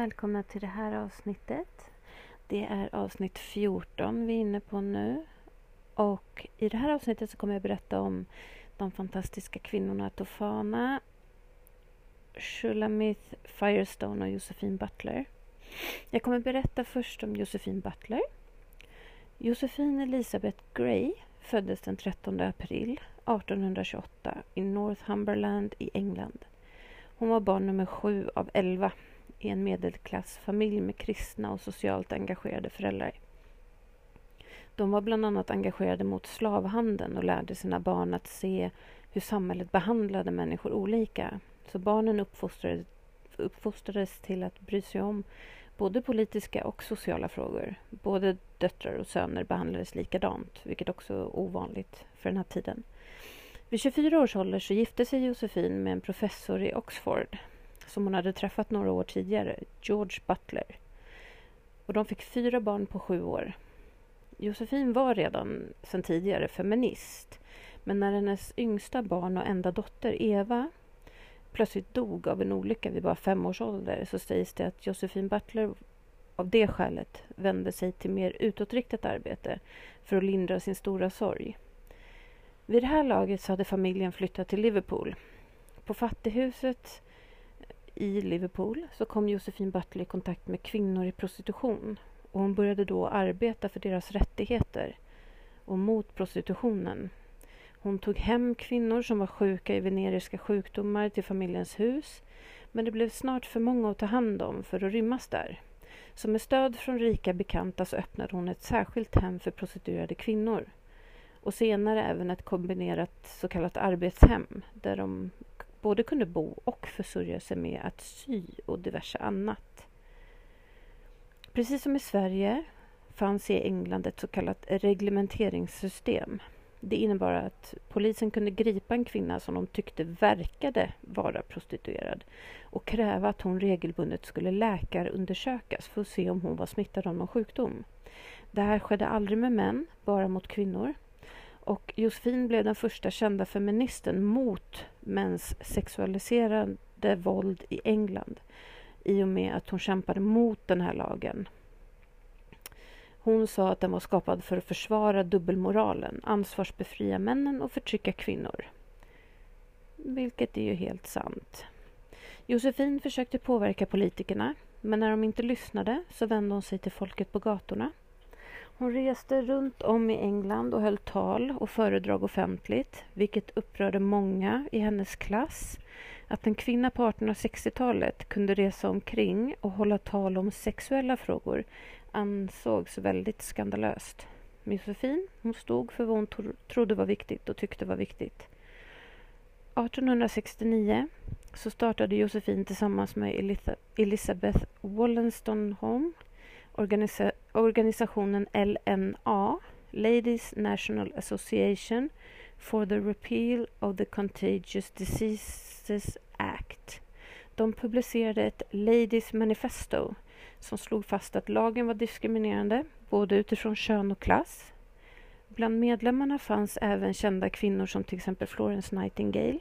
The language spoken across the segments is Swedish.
välkomna till det här avsnittet. Det är avsnitt 14 vi är inne på nu. Och i det här avsnittet så kommer jag berätta om de fantastiska kvinnorna Tofana, Shulamith Firestone och Josephine Butler. Jag kommer berätta först om Josephine Butler. Josephine Elisabeth Gray föddes den 13 april 1828 i Northumberland i England. Hon var barn nummer sju av elva i en medelklassfamilj med kristna och socialt engagerade föräldrar. De var bland annat engagerade mot slavhandeln och lärde sina barn att se hur samhället behandlade människor olika. Så barnen uppfostrades, uppfostrades till att bry sig om både politiska och sociala frågor. Både döttrar och söner behandlades likadant, vilket också är ovanligt för den här tiden. Vid 24 års ålder så gifte sig Josefin med en professor i Oxford som hon hade träffat några år tidigare, George Butler. Och de fick fyra barn på sju år. Josefin var redan sedan tidigare feminist. Men när hennes yngsta barn och enda dotter Eva plötsligt dog av en olycka vid bara fem års ålder så sägs det att Josefin Butler av det skälet vände sig till mer utåtriktat arbete för att lindra sin stora sorg. Vid det här laget så hade familjen flyttat till Liverpool. På fattighuset i Liverpool så kom Josefin Butler i kontakt med kvinnor i prostitution och hon började då arbeta för deras rättigheter och mot prostitutionen. Hon tog hem kvinnor som var sjuka i veneriska sjukdomar till familjens hus men det blev snart för många att ta hand om för att rymmas där. Så med stöd från rika bekanta så öppnade hon ett särskilt hem för prostituerade kvinnor och senare även ett kombinerat så kallat arbetshem där de både kunde bo och försörja sig med att sy och diverse annat. Precis som i Sverige fanns i England ett så kallat reglementeringssystem. Det innebar att polisen kunde gripa en kvinna som de tyckte verkade vara prostituerad och kräva att hon regelbundet skulle läkarundersökas för att se om hon var smittad av någon sjukdom. Det här skedde aldrig med män, bara mot kvinnor. Och Josefin blev den första kända feministen mot mäns sexualiserade våld i England i och med att hon kämpade mot den här lagen. Hon sa att den var skapad för att försvara dubbelmoralen, ansvarsbefria männen och förtrycka kvinnor. Vilket är ju helt sant. Josefin försökte påverka politikerna, men när de inte lyssnade så vände hon sig till folket på gatorna hon reste runt om i England och höll tal och föredrag offentligt, vilket upprörde många i hennes klass. Att en kvinna på 1860-talet kunde resa omkring och hålla tal om sexuella frågor ansågs väldigt skandalöst. Josefin hon stod för vad hon trodde var viktigt och tyckte var viktigt. 1869 så startade Josefin tillsammans med Elizabeth Wollenstonholm organisa organisationen LNA, Ladies National Association for the Repeal of the Contagious Diseases Act. De publicerade ett Ladies Manifesto som slog fast att lagen var diskriminerande både utifrån kön och klass. Bland medlemmarna fanns även kända kvinnor som till exempel Florence Nightingale.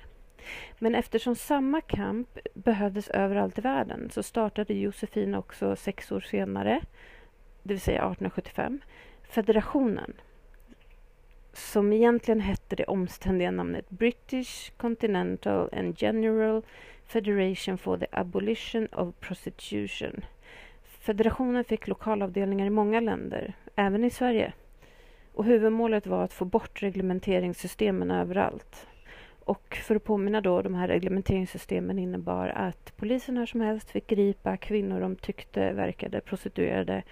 Men eftersom samma kamp behövdes överallt i världen så startade Josefin också sex år senare, det vill säga 1875, federationen som egentligen hette det omständiga namnet British Continental and General Federation for the Abolition of Prostitution. Federationen fick lokalavdelningar i många länder, även i Sverige. Och huvudmålet var att få bort reglementeringssystemen överallt. Och för att påminna då, de här reglementeringssystemen innebar att polisen när som helst fick gripa kvinnor de tyckte verkade prostituerade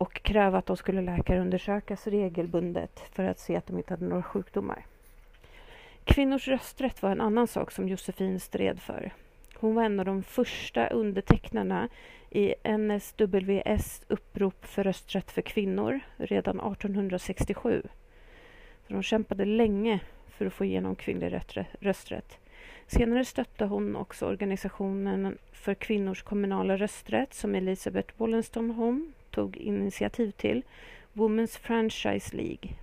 och kräva att de skulle läkarundersökas regelbundet för att se att de inte hade några sjukdomar. Kvinnors rösträtt var en annan sak som Josefin stred för. Hon var en av de första undertecknarna i NSWS upprop för rösträtt för kvinnor redan 1867. Så de kämpade länge för att få igenom kvinnlig rösträtt. Senare stöttade hon också organisationen för kvinnors kommunala rösträtt som Elisabeth Wollenstonholm tog initiativ till, Women's Franchise League.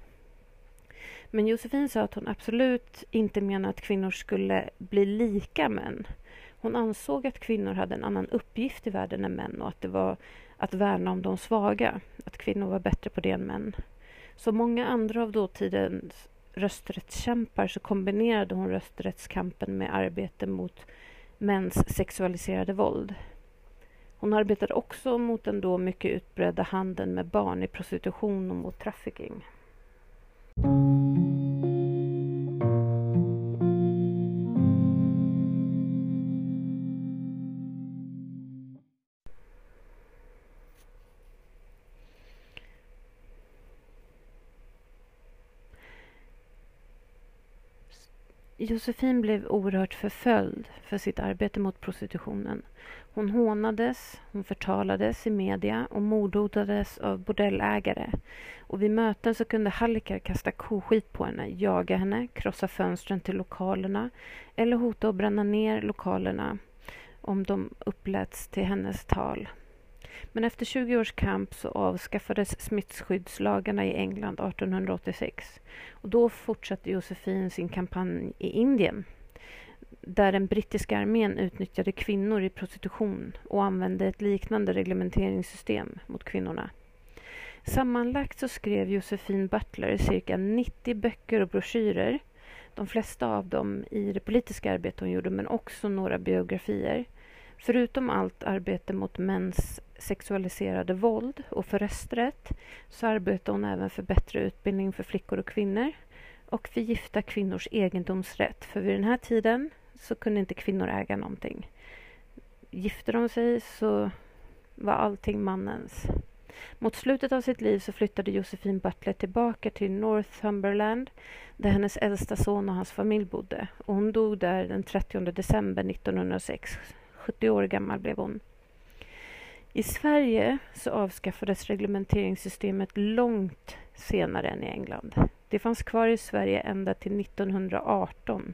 Men Josefin sa att hon absolut inte menade att kvinnor skulle bli lika män. Hon ansåg att kvinnor hade en annan uppgift i världen än män och att det var att värna om de svaga, att kvinnor var bättre på det än män. Som många andra av dåtidens rösträttskämpar så kombinerade hon rösträttskampen med arbete mot mäns sexualiserade våld. Hon arbetade också mot den då mycket utbredda handeln med barn i prostitution och mot trafficking. Josefin blev oerhört förföljd för sitt arbete mot prostitutionen. Hon hånades, hon förtalades i media och mordhotades av bordellägare. Och vid möten så kunde hallickar kasta koskit på henne, jaga henne, krossa fönstren till lokalerna eller hota att bränna ner lokalerna om de uppläts till hennes tal. Men efter 20 års kamp så avskaffades smittskyddslagarna i England 1886 och då fortsatte Josefin sin kampanj i Indien där den brittiska armén utnyttjade kvinnor i prostitution och använde ett liknande reglementeringssystem mot kvinnorna. Sammanlagt så skrev Josefin Butler cirka 90 böcker och broschyrer, de flesta av dem i det politiska arbete hon gjorde men också några biografier. Förutom allt arbete mot mäns sexualiserade våld och för rösträtt så arbetar hon även för bättre utbildning för flickor och kvinnor och för gifta kvinnors egendomsrätt. För vid den här tiden så kunde inte kvinnor äga någonting. Gifte de sig så var allting mannens. Mot slutet av sitt liv så flyttade Josefin Butler tillbaka till Northumberland där hennes äldsta son och hans familj bodde. Och hon dog där den 30 december 1906. 70 år gammal blev hon. I Sverige så avskaffades reglementeringssystemet långt senare än i England. Det fanns kvar i Sverige ända till 1918.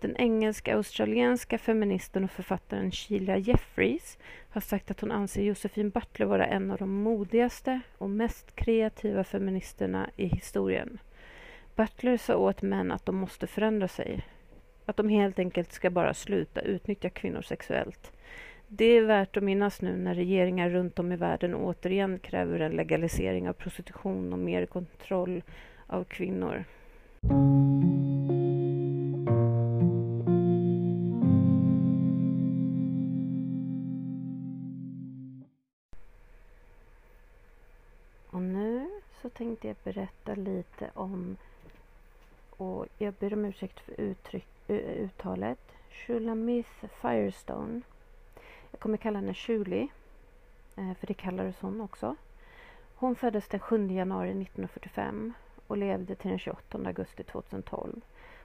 Den engelska-australienska feministen och författaren Sheila Jeffreys har sagt att hon anser Josephine Butler vara en av de modigaste och mest kreativa feministerna i historien. Butler sa åt män att de måste förändra sig. Att de helt enkelt ska bara sluta utnyttja kvinnor sexuellt. Det är värt att minnas nu när regeringar runt om i världen återigen kräver en legalisering av prostitution och mer kontroll av kvinnor. Och nu så tänkte jag berätta lite om, och jag ber om ursäkt för uttrycket Eh, uttalet, Shulamith Firestone jag kommer kalla henne Julie, eh, för det kallades hon också. Hon föddes den 7 januari 1945 och levde till den 28 augusti 2012.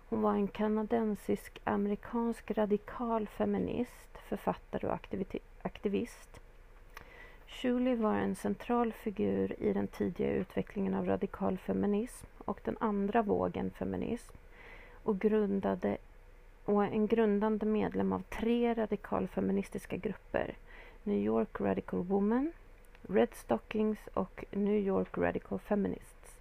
Hon var en kanadensisk-amerikansk radikal feminist, författare och aktivist. Julie var en central figur i den tidiga utvecklingen av radikal feminism och den andra vågen feminism och grundade och en grundande medlem av tre radikalfeministiska grupper. New York Radical Woman, Red Stockings och New York Radical Feminists.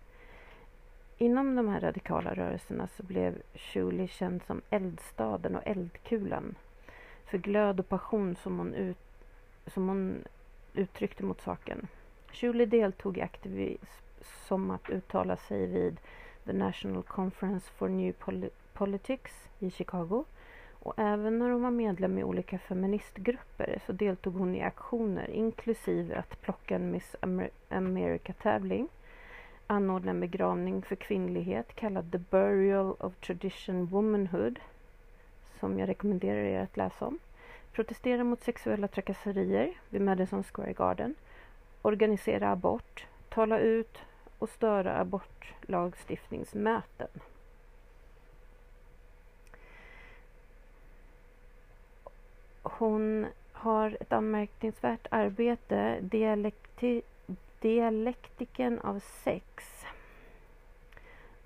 Inom de här radikala rörelserna så blev Julie känd som eldstaden och eldkulan för glöd och passion som hon, ut, som hon uttryckte mot saken. Julie deltog i aktivism som att uttala sig vid The National Conference for New Poli Politics i Chicago. Och även när hon var medlem i olika feministgrupper så deltog hon i aktioner inklusive att plocka en Miss Amer America-tävling, anordna en begravning för kvinnlighet kallad The Burial of Tradition Womanhood som jag rekommenderar er att läsa om, protestera mot sexuella trakasserier vid Madison Square Garden, organisera abort, tala ut och störa abortlagstiftningsmöten. Hon har ett anmärkningsvärt arbete, Dialekti Dialektiken av sex.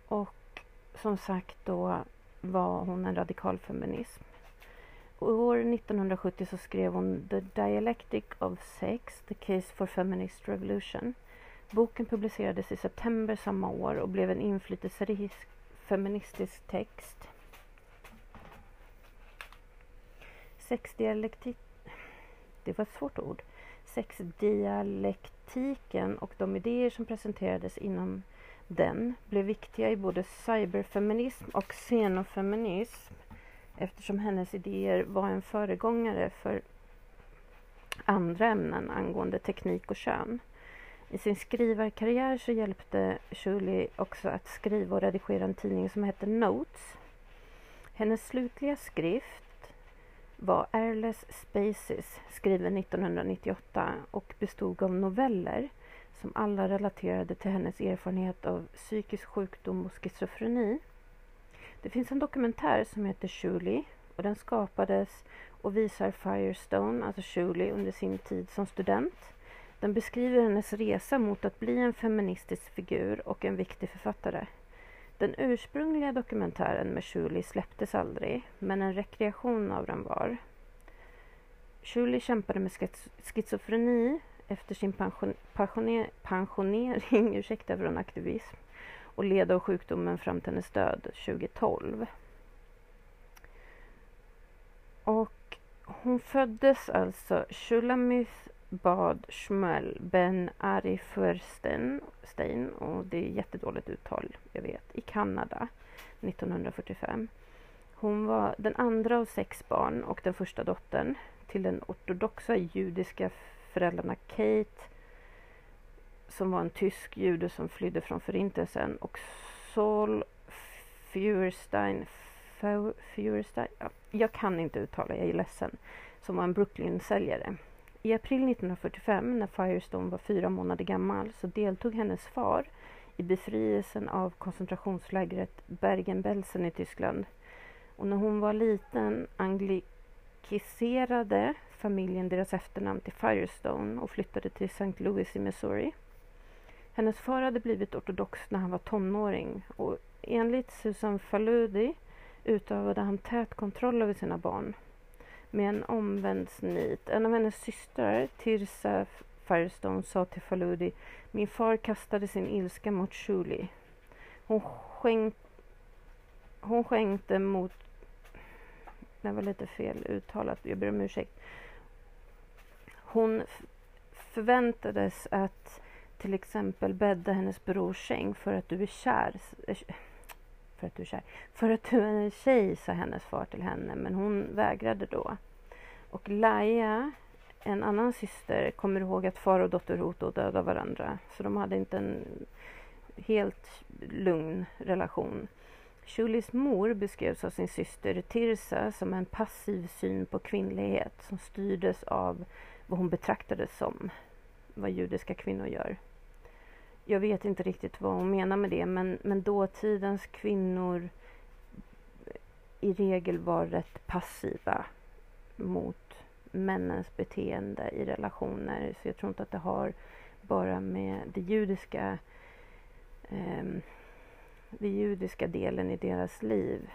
Och som sagt då var hon en radikal feminism. År 1970 så skrev hon The Dialectic of Sex, The Case for Feminist Revolution. Boken publicerades i september samma år och blev en inflytelserik feministisk text sexdialektik... Det var ett svårt ord. Sexdialektiken och de idéer som presenterades inom den blev viktiga i både cyberfeminism och xenofeminism eftersom hennes idéer var en föregångare för andra ämnen angående teknik och kön. I sin skrivarkarriär så hjälpte Julie också att skriva och redigera en tidning som hette Notes. Hennes slutliga skrift var Airless Spaces skriven 1998 och bestod av noveller som alla relaterade till hennes erfarenhet av psykisk sjukdom och schizofreni. Det finns en dokumentär som heter Julie och den skapades och visar Firestone, alltså Julie, under sin tid som student. Den beskriver hennes resa mot att bli en feministisk figur och en viktig författare. Den ursprungliga dokumentären med Julie släpptes aldrig, men en rekreation av den var. Julie kämpade med schizofreni efter sin pension, pensioner, pensionering ursäkta, från aktivism och led av sjukdomen fram till hennes död 2012. Och hon föddes alltså Shulamith Bad Schmöll Ben Ari Furstein och det är jättedåligt uttal, jag vet, i Kanada 1945. Hon var den andra av sex barn och den första dottern till den ortodoxa judiska föräldrarna Kate som var en tysk jude som flydde från förintelsen och Saul Feuerstein, Feuerstein ja, jag kan inte uttala, jag är ledsen, som var en Brooklyn-säljare. I april 1945, när Firestone var fyra månader gammal, så deltog hennes far i befrielsen av koncentrationslägret Bergen-Belsen i Tyskland. Och när hon var liten anglikiserade familjen deras efternamn till Firestone och flyttade till St. Louis i Missouri. Hennes far hade blivit ortodox när han var tonåring och enligt Susan Faludi utövade han tät kontroll över sina barn med en omvänd nit. En av hennes systrar, Tirsa Firestone, sa till Faludi Min far kastade sin ilska mot Julie. Hon, skänk, hon skänkte mot... Det var lite fel uttalat, jag ber om ursäkt. Hon förväntades att till exempel bädda hennes brors säng för att du är kär. För att du är kär. För att du är en tjej, sa hennes far till henne, men hon vägrade då. Och Laia, en annan syster, kommer ihåg att far och dotter Hoto dödade varandra. Så de hade inte en helt lugn relation. Shulis mor beskrevs av sin syster Tirsa som en passiv syn på kvinnlighet som styrdes av vad hon betraktades som, vad judiska kvinnor gör. Jag vet inte riktigt vad hon menar med det, men, men dåtidens kvinnor i regel var rätt passiva mot männens beteende i relationer. Så jag tror inte att det har bara med det judiska eh, den judiska delen i deras liv.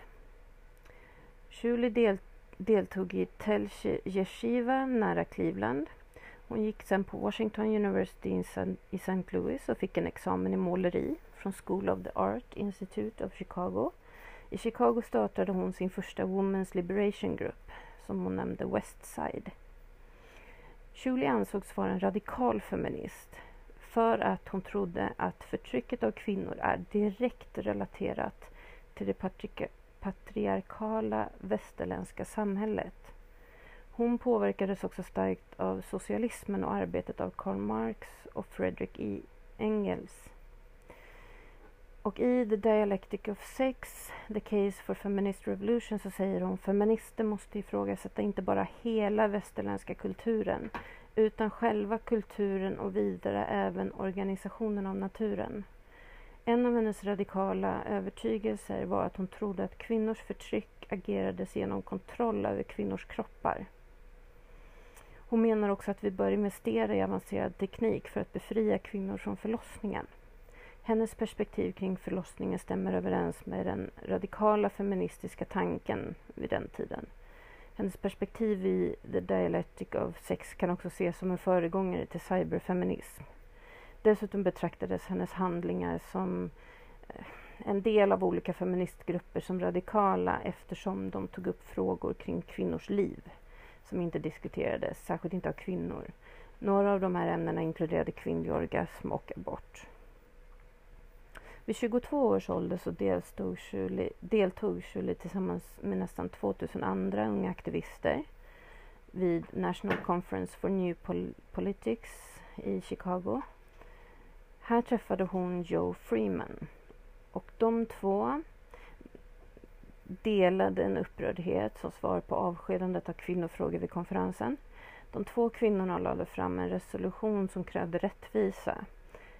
Julie del, deltog i Tel Yeshiva nära Cleveland. Hon gick sen på Washington University i St. Louis och fick en examen i måleri från School of the Art Institute of Chicago. I Chicago startade hon sin första Women's Liberation Group som hon nämnde Westside. Julie ansågs vara en radikal feminist för att hon trodde att förtrycket av kvinnor är direkt relaterat till det patriarkala västerländska samhället. Hon påverkades också starkt av socialismen och arbetet av Karl Marx och Frederick E. Engels. Och i The Dialectic of Sex, The Case for Feminist Revolution så säger hon feminister måste ifrågasätta inte bara hela västerländska kulturen utan själva kulturen och vidare även organisationen av naturen. En av hennes radikala övertygelser var att hon trodde att kvinnors förtryck agerades genom kontroll över kvinnors kroppar. Hon menar också att vi bör investera i avancerad teknik för att befria kvinnor från förlossningen. Hennes perspektiv kring förlossningen stämmer överens med den radikala feministiska tanken vid den tiden. Hennes perspektiv i The Dialectic of Sex kan också ses som en föregångare till cyberfeminism. Dessutom betraktades hennes handlingar som eh, en del av olika feministgrupper som radikala eftersom de tog upp frågor kring kvinnors liv som inte diskuterades, särskilt inte av kvinnor. Några av de här ämnena inkluderade kvinnlig orgasm och abort. Vid 22 års ålder så deltog Julie deltog Shirley tillsammans med nästan 2000 andra unga aktivister vid National Conference for New Pol Politics i Chicago. Här träffade hon Joe Freeman och de två delade en upprördhet som svar på avskedandet av kvinnofrågor vid konferensen. De två kvinnorna lade fram en resolution som krävde rättvisa,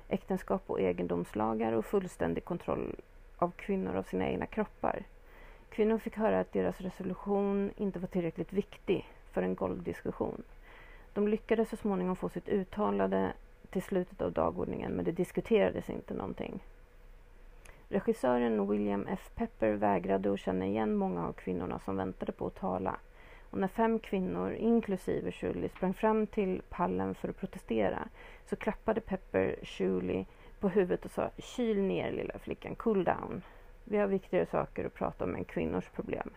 äktenskap och egendomslagar och fullständig kontroll av kvinnor av sina egna kroppar. Kvinnor fick höra att deras resolution inte var tillräckligt viktig för en golvdiskussion. De lyckades så småningom få sitt uttalade till slutet av dagordningen men det diskuterades inte någonting. Regissören William F. Pepper vägrade att känna igen många av kvinnorna som väntade på att tala. Och när fem kvinnor, inklusive Shirley, sprang fram till pallen för att protestera så klappade Pepper Shirley på huvudet och sa Kyl ner lilla flickan, cool down. Vi har viktigare saker att prata om än kvinnors problem.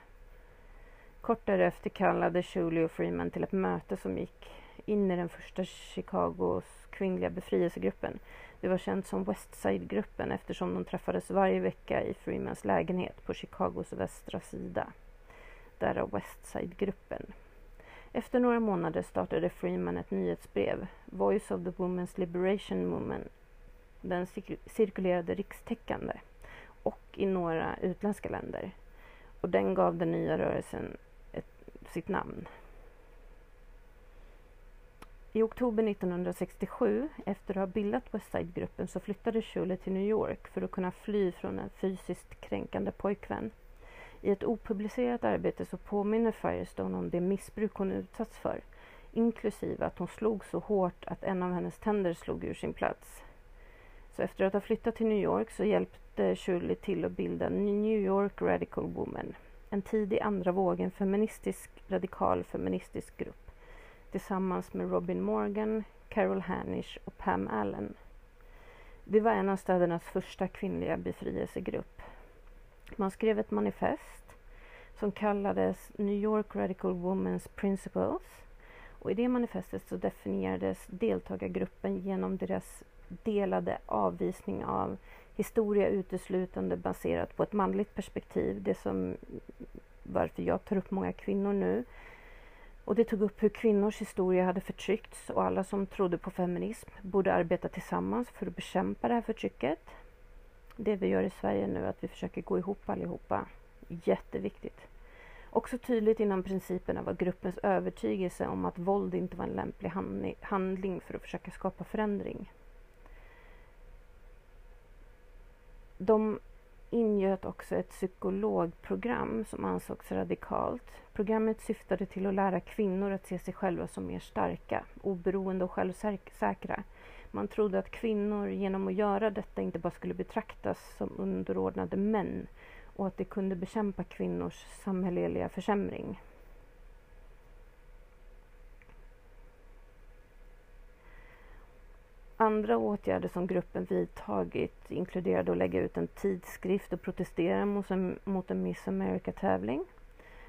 Kort därefter kallade Shirley och Freeman till ett möte som gick in i den första Chicagos kvinnliga befrielsegruppen det var känt som Westside-gruppen eftersom de träffades varje vecka i Freemans lägenhet på Chicagos västra sida. Därav Westside-gruppen. Efter några månader startade Freeman ett nyhetsbrev, Voice of the Women's Liberation Movement. Den cirkulerade rikstäckande och i några utländska länder. Och den gav den nya rörelsen ett, sitt namn. I oktober 1967, efter att ha bildat Westside-gruppen, så flyttade Shule till New York för att kunna fly från en fysiskt kränkande pojkvän. I ett opublicerat arbete så påminner Firestone om det missbruk hon utsatts för, inklusive att hon slog så hårt att en av hennes tänder slog ur sin plats. Så efter att ha flyttat till New York så hjälpte Shirley till att bilda New York Radical Woman, en tidig andra vågen feministisk, radikal feministisk grupp tillsammans med Robin Morgan, Carol Hanish och Pam Allen. Det var en av städernas första kvinnliga befrielsegrupp. Man skrev ett manifest som kallades New York Radical Women's Principles och i det manifestet så definierades deltagargruppen genom deras delade avvisning av historia uteslutande baserat på ett manligt perspektiv. Det som varför jag tar upp många kvinnor nu och det tog upp hur kvinnors historia hade förtryckts och alla som trodde på feminism borde arbeta tillsammans för att bekämpa det här förtrycket. Det vi gör i Sverige nu, är att vi försöker gå ihop allihopa. Jätteviktigt. Också tydligt inom principerna var gruppens övertygelse om att våld inte var en lämplig handling för att försöka skapa förändring. De ingöt också ett psykologprogram som ansågs radikalt. Programmet syftade till att lära kvinnor att se sig själva som mer starka, oberoende och självsäkra. Man trodde att kvinnor genom att göra detta inte bara skulle betraktas som underordnade män och att det kunde bekämpa kvinnors samhälleliga försämring. Andra åtgärder som gruppen vidtagit inkluderade att lägga ut en tidskrift och protestera mot en, mot en Miss America-tävling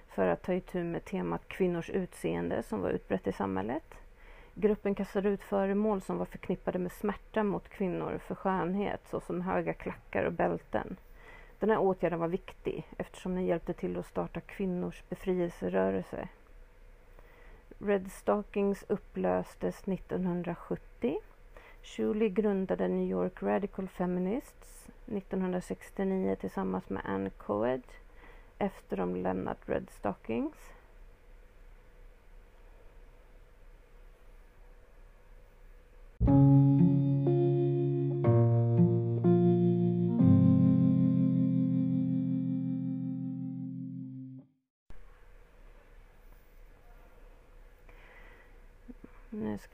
för att ta itu med temat kvinnors utseende som var utbrett i samhället. Gruppen kastade ut föremål som var förknippade med smärta mot kvinnor för skönhet såsom höga klackar och bälten. Den här åtgärden var viktig eftersom den hjälpte till att starta kvinnors befrielserörelse. Red Stockings upplöstes 1970 Shuley grundade New York Radical Feminists 1969 tillsammans med Ann Coed efter de lämnat Red Stockings.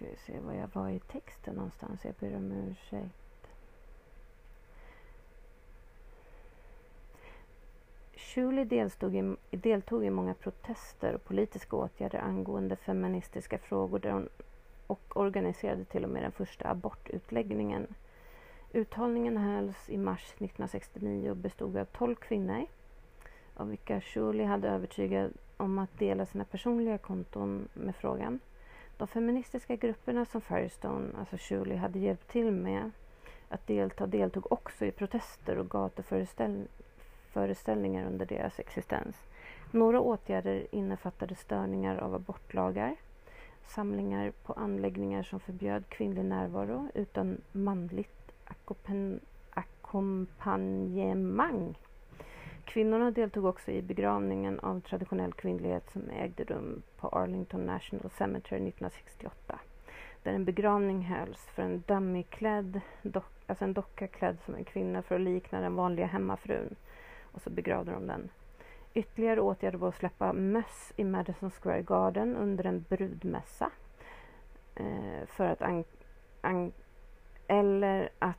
Ska vi se var jag var i texten någonstans. Jag ber om ursäkt. Shuley deltog i, deltog i många protester och politiska åtgärder angående feministiska frågor där hon, och organiserade till och med den första abortutläggningen. Uttagningen hölls i mars 1969 och bestod av 12 kvinnor. av vilka Julie hade övertygat om att dela sina personliga konton med frågan. De feministiska grupperna som Firestone, alltså Shuley, hade hjälpt till med att delta deltog också i protester och gatuföreställningar under deras existens. Några åtgärder innefattade störningar av abortlagar, samlingar på anläggningar som förbjöd kvinnlig närvaro utan manligt ackompanjemang. Kvinnorna deltog också i begravningen av traditionell kvinnlighet som ägde rum på Arlington National Cemetery 1968 där en begravning hölls för en dummyklädd, dock, alltså en docka klädd som en kvinna för att likna den vanliga hemmafrun. Och så begravde de den. Ytterligare åtgärder var att släppa möss i Madison Square Garden under en brudmässa. Eh, för att an, an, eller att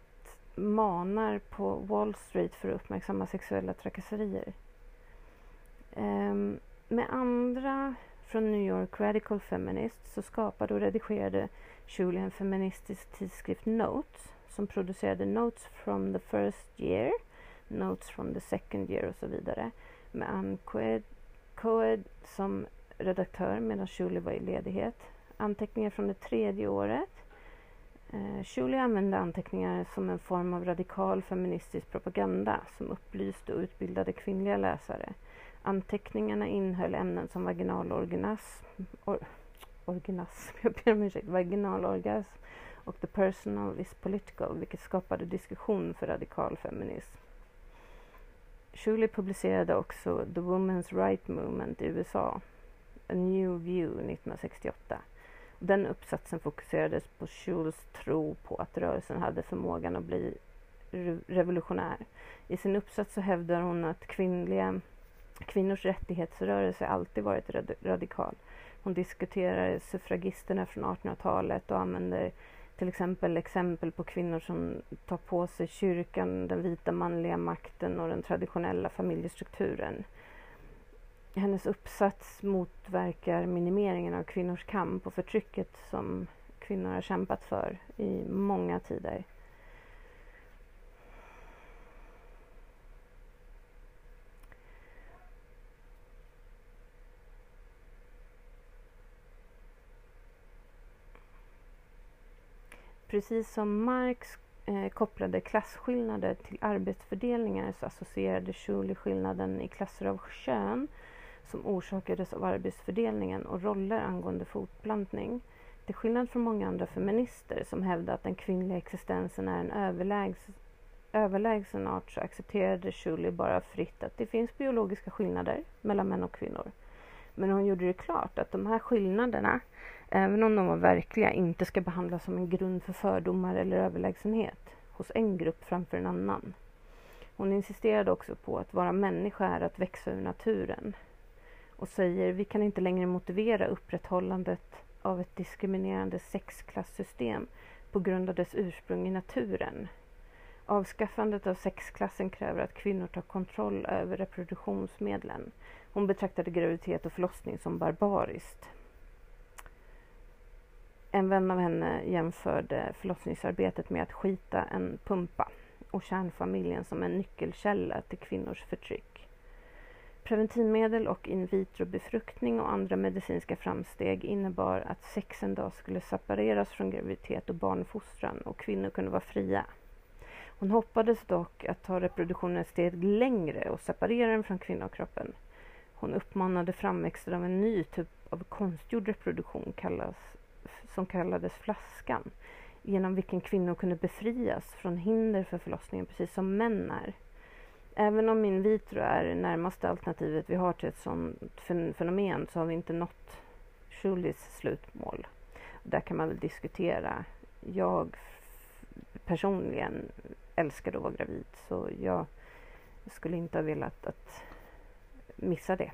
manar på Wall Street för att uppmärksamma sexuella trakasserier. Ehm, med andra från New York Radical Feminist, så skapade och redigerade Julie en feministisk tidskrift Notes som producerade Notes from the first year, Notes from the second year och så vidare med Ann Coed som redaktör medan Julie var i ledighet. Anteckningar från det tredje året. Eh, Shuley använde anteckningar som en form av radikal feministisk propaganda som upplyste och utbildade kvinnliga läsare. Anteckningarna innehöll ämnen som vaginalorgasm, or, orgasm, jag ber om ursäkt, vaginalorgasm och the personal is political, vilket skapade diskussion för radikal feminism. Shuley publicerade också The Women's Right Movement i USA, A New View 1968. Den uppsatsen fokuserades på Jules tro på att rörelsen hade förmågan att bli revolutionär. I sin uppsats så hävdar hon att kvinnliga, kvinnors rättighetsrörelse alltid varit radikal. Hon diskuterar suffragisterna från 1800-talet och använder till exempel exempel på kvinnor som tar på sig kyrkan, den vita manliga makten och den traditionella familjestrukturen. Hennes uppsats motverkar minimeringen av kvinnors kamp och förtrycket som kvinnor har kämpat för i många tider. Precis som Marx eh, kopplade klasskillnader till arbetsfördelningar så associerade Schuley skillnaden i klasser av kön som orsakades av arbetsfördelningen och roller angående fortplantning. Till skillnad från många andra feminister som hävdar att den kvinnliga existensen är en överlägs överlägsen art så accepterade Shuley bara fritt att det finns biologiska skillnader mellan män och kvinnor. Men hon gjorde det klart att de här skillnaderna även om de var verkliga, inte ska behandlas som en grund för fördomar eller överlägsenhet hos en grupp framför en annan. Hon insisterade också på att vara människa är att växa ur naturen och säger vi kan inte längre motivera upprätthållandet av ett diskriminerande sexklassystem på grund av dess ursprung i naturen. Avskaffandet av sexklassen kräver att kvinnor tar kontroll över reproduktionsmedlen. Hon betraktade graviditet och förlossning som barbariskt. En vän av henne jämförde förlossningsarbetet med att skita en pumpa och kärnfamiljen som en nyckelkälla till kvinnors förtryck. Preventivmedel och in vitro-befruktning och andra medicinska framsteg innebar att sex en dag skulle separeras från graviditet och barnfostran och kvinnor kunde vara fria. Hon hoppades dock att ta reproduktionen ett steg längre och separera den från kvinnokroppen. Hon uppmanade framväxten av en ny typ av konstgjord reproduktion kallas som kallades flaskan genom vilken kvinnor kunde befrias från hinder för förlossningen precis som män är. Även om min vitro är det närmaste alternativet vi har till ett sådant fenomen så har vi inte nått Schulis slutmål. Där kan man väl diskutera. Jag personligen älskade att vara gravid så jag skulle inte ha velat att missa det.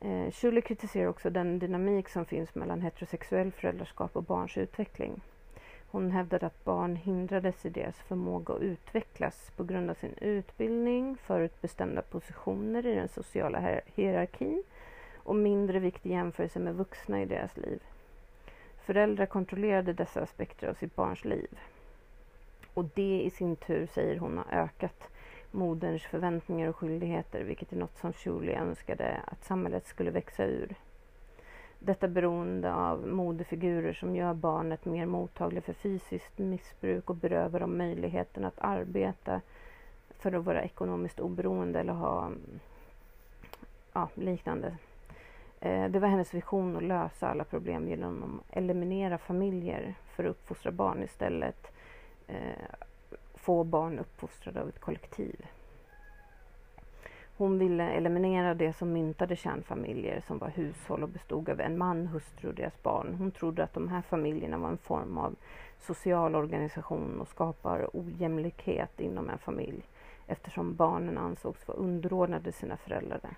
Eh, kritiserar också den dynamik som finns mellan heterosexuell föräldraskap och barns utveckling. Hon hävdade att barn hindrades i deras förmåga att utvecklas på grund av sin utbildning, förutbestämda positioner i den sociala hierarkin och mindre vikt i jämförelse med vuxna i deras liv. Föräldrar kontrollerade dessa aspekter av sitt barns liv. Och det i sin tur, säger hon, har ökat moderns förväntningar och skyldigheter, vilket är något som Julie önskade att samhället skulle växa ur. Detta beroende av modefigurer som gör barnet mer mottaglig för fysiskt missbruk och berövar dem möjligheten att arbeta för att vara ekonomiskt oberoende eller ha ja, liknande. Eh, det var hennes vision att lösa alla problem genom att eliminera familjer för att uppfostra barn istället. Eh, få barn uppfostrade av ett kollektiv. Hon ville eliminera det som myntade kärnfamiljer som var hushåll och bestod av en man, hustru och deras barn. Hon trodde att de här familjerna var en form av social organisation och skapar ojämlikhet inom en familj eftersom barnen ansågs vara underordnade sina föräldrar.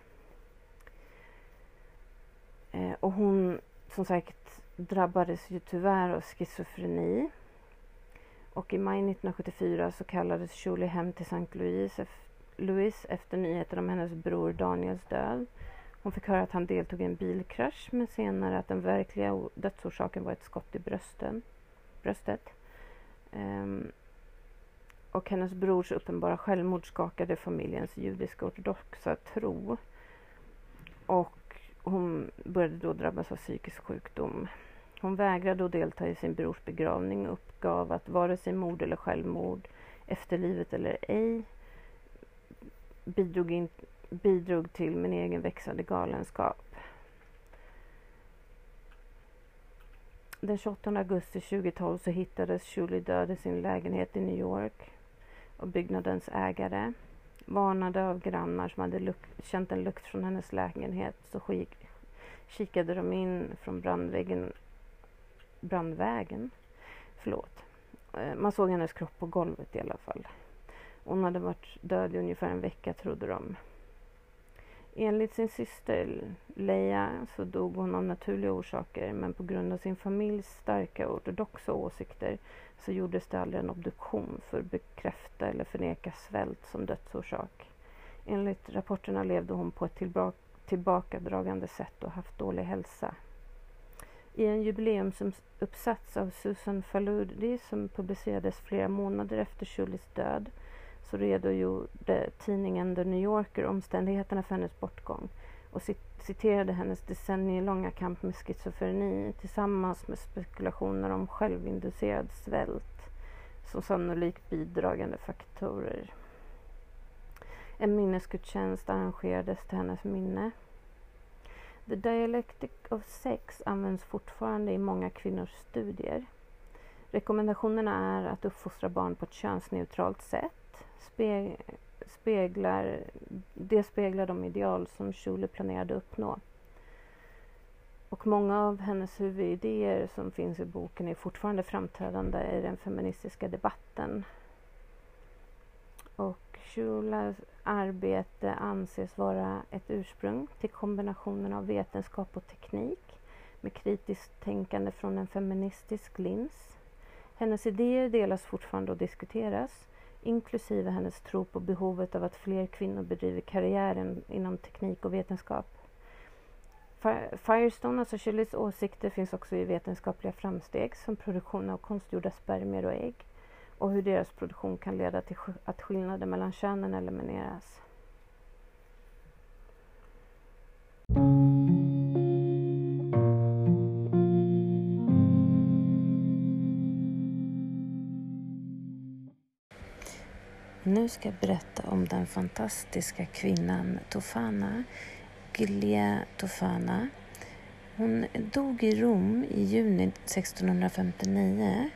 Eh, och hon, som sagt, drabbades ju tyvärr av schizofreni. Och i maj 1974 så kallades Julie hem till St. Louis, Louise efter nyheten om hennes bror Daniels död. Hon fick höra att han deltog i en bilkrasch men senare att den verkliga dödsorsaken var ett skott i brösten, bröstet. Um, och hennes brors uppenbara självmord skakade familjens judiska ortodoxa tro. Och hon började då drabbas av psykisk sjukdom. Hon vägrade att delta i sin brors begravning och uppgav att vare sig mord eller självmord, efterlivet eller ej, bidrog, in, bidrog till min egen växande galenskap. Den 28 augusti 2012 så hittades Julie död i sin lägenhet i New York och byggnadens ägare varnade av grannar som hade känt en lukt från hennes lägenhet så kikade de in från brandväggen, brandvägen. Förlåt. Eh, man såg hennes kropp på golvet i alla fall. Hon hade varit död i ungefär en vecka trodde de. Enligt sin syster Leia så dog hon av naturliga orsaker men på grund av sin familjs starka ortodoxa åsikter så gjordes det aldrig en obduktion för att bekräfta eller förneka svält som dödsorsak. Enligt rapporterna levde hon på ett tillbakadragande sätt och haft dålig hälsa. I en jubileumsuppsats av Susan Faludi som publicerades flera månader efter Shulis död så redogjorde tidningen The New Yorker omständigheterna för hennes bortgång och citerade hennes decennielånga kamp med schizofreni tillsammans med spekulationer om självinducerad svält som sannolikt bidragande faktorer. En minnesgudstjänst arrangerades till hennes minne. The Dialectic of Sex används fortfarande i många kvinnors studier. Rekommendationerna är att uppfostra barn på ett könsneutralt sätt speglar, det speglar de ideal som Schule planerade uppnå. Och många av hennes huvudidéer som finns i boken är fortfarande framträdande i den feministiska debatten. Och Schulers arbete anses vara ett ursprung till kombinationen av vetenskap och teknik med kritiskt tänkande från en feministisk lins. Hennes idéer delas fortfarande och diskuteras inklusive hennes tro på behovet av att fler kvinnor bedriver karriär inom teknik och vetenskap. Firestone, alltså Shirleys åsikter, finns också i vetenskapliga framsteg som produktion av konstgjorda spermier och ägg och hur deras produktion kan leda till att skillnader mellan könen elimineras. Nu ska jag berätta om den fantastiska kvinnan Tofana, Gilia Tofana. Hon dog i Rom i juni 1659.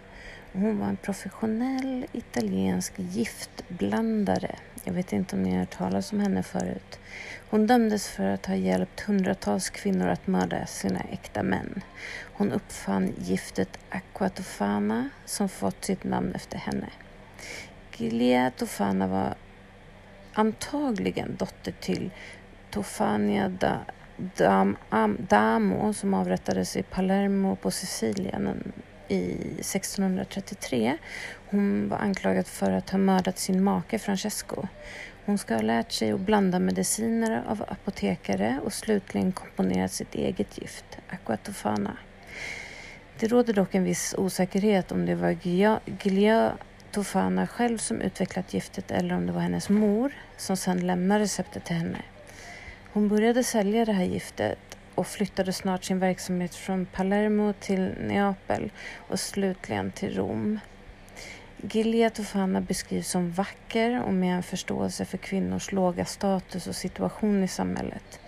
Hon var en professionell italiensk giftblandare. Jag vet inte om ni har hört talas om henne förut. Hon dömdes för att ha hjälpt hundratals kvinnor att mörda sina äkta män. Hon uppfann giftet aquatofana som fått sitt namn efter henne. Gilia Tofana var antagligen dotter till Tofania da, Dam, Damo som avrättades i Palermo på Sicilien i 1633. Hon var anklagad för att ha mördat sin make Francesco. Hon ska ha lärt sig att blanda mediciner av apotekare och slutligen komponerat sitt eget gift, aquatofana. Det råder dock en viss osäkerhet om det var Gilia Tofana själv som utvecklat giftet eller om det var hennes mor som sedan lämnade receptet till henne. Hon började sälja det här giftet och flyttade snart sin verksamhet från Palermo till Neapel och slutligen till Rom. Gilia Tofana beskrivs som vacker och med en förståelse för kvinnors låga status och situation i samhället.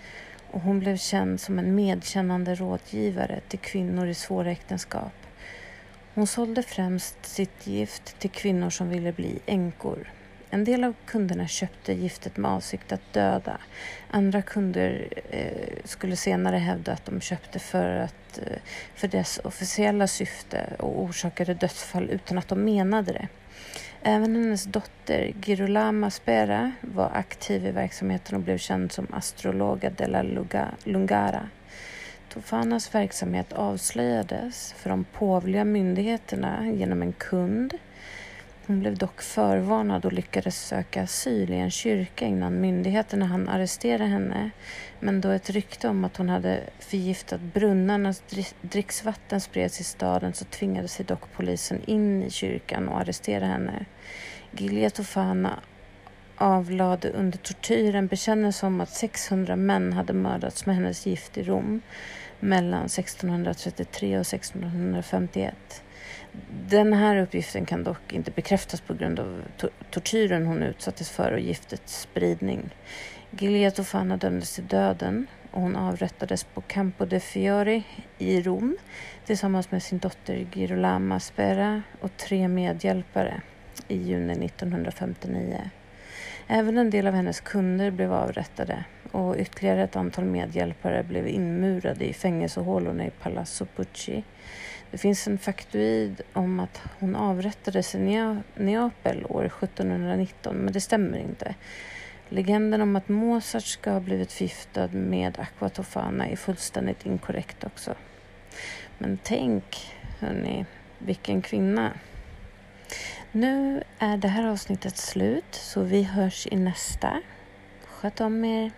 Och hon blev känd som en medkännande rådgivare till kvinnor i svåra äktenskap. Hon sålde främst sitt gift till kvinnor som ville bli änkor. En del av kunderna köpte giftet med avsikt att döda. Andra kunder eh, skulle senare hävda att de köpte för, att, eh, för dess officiella syfte och orsakade dödsfall utan att de menade det. Även hennes dotter Girolama Spera var aktiv i verksamheten och blev känd som Astrologa della Lungara. Tofanas verksamhet avslöjades för de påvliga myndigheterna genom en kund. Hon blev dock förvarnad och lyckades söka asyl i en kyrka innan myndigheterna hann arrestera henne. Men då ett rykte om att hon hade förgiftat brunnarnas dricksvatten spreds i staden så tvingade sig dock polisen in i kyrkan och arrestera henne. Gilia Tofana avlade under tortyren bekännelse om att 600 män hade mördats med hennes gift i Rom mellan 1633 och 1651. Den här uppgiften kan dock inte bekräftas på grund av to tortyren hon utsattes för och giftets spridning. Gilia Tofana dömdes till döden och hon avrättades på Campo de Fiori i Rom tillsammans med sin dotter Girolama Spera och tre medhjälpare i juni 1959. Även en del av hennes kunder blev avrättade och ytterligare ett antal medhjälpare blev inmurade i fängelsehålorna i Palazzo Pucci. Det finns en faktuid om att hon avrättades i Neapel år 1719, men det stämmer inte. Legenden om att Mozart ska ha blivit förgiftad med aquatofana är fullständigt inkorrekt också. Men tänk, hörni, vilken kvinna. Nu är det här avsnittet slut, så vi hörs i nästa. Sköt om er.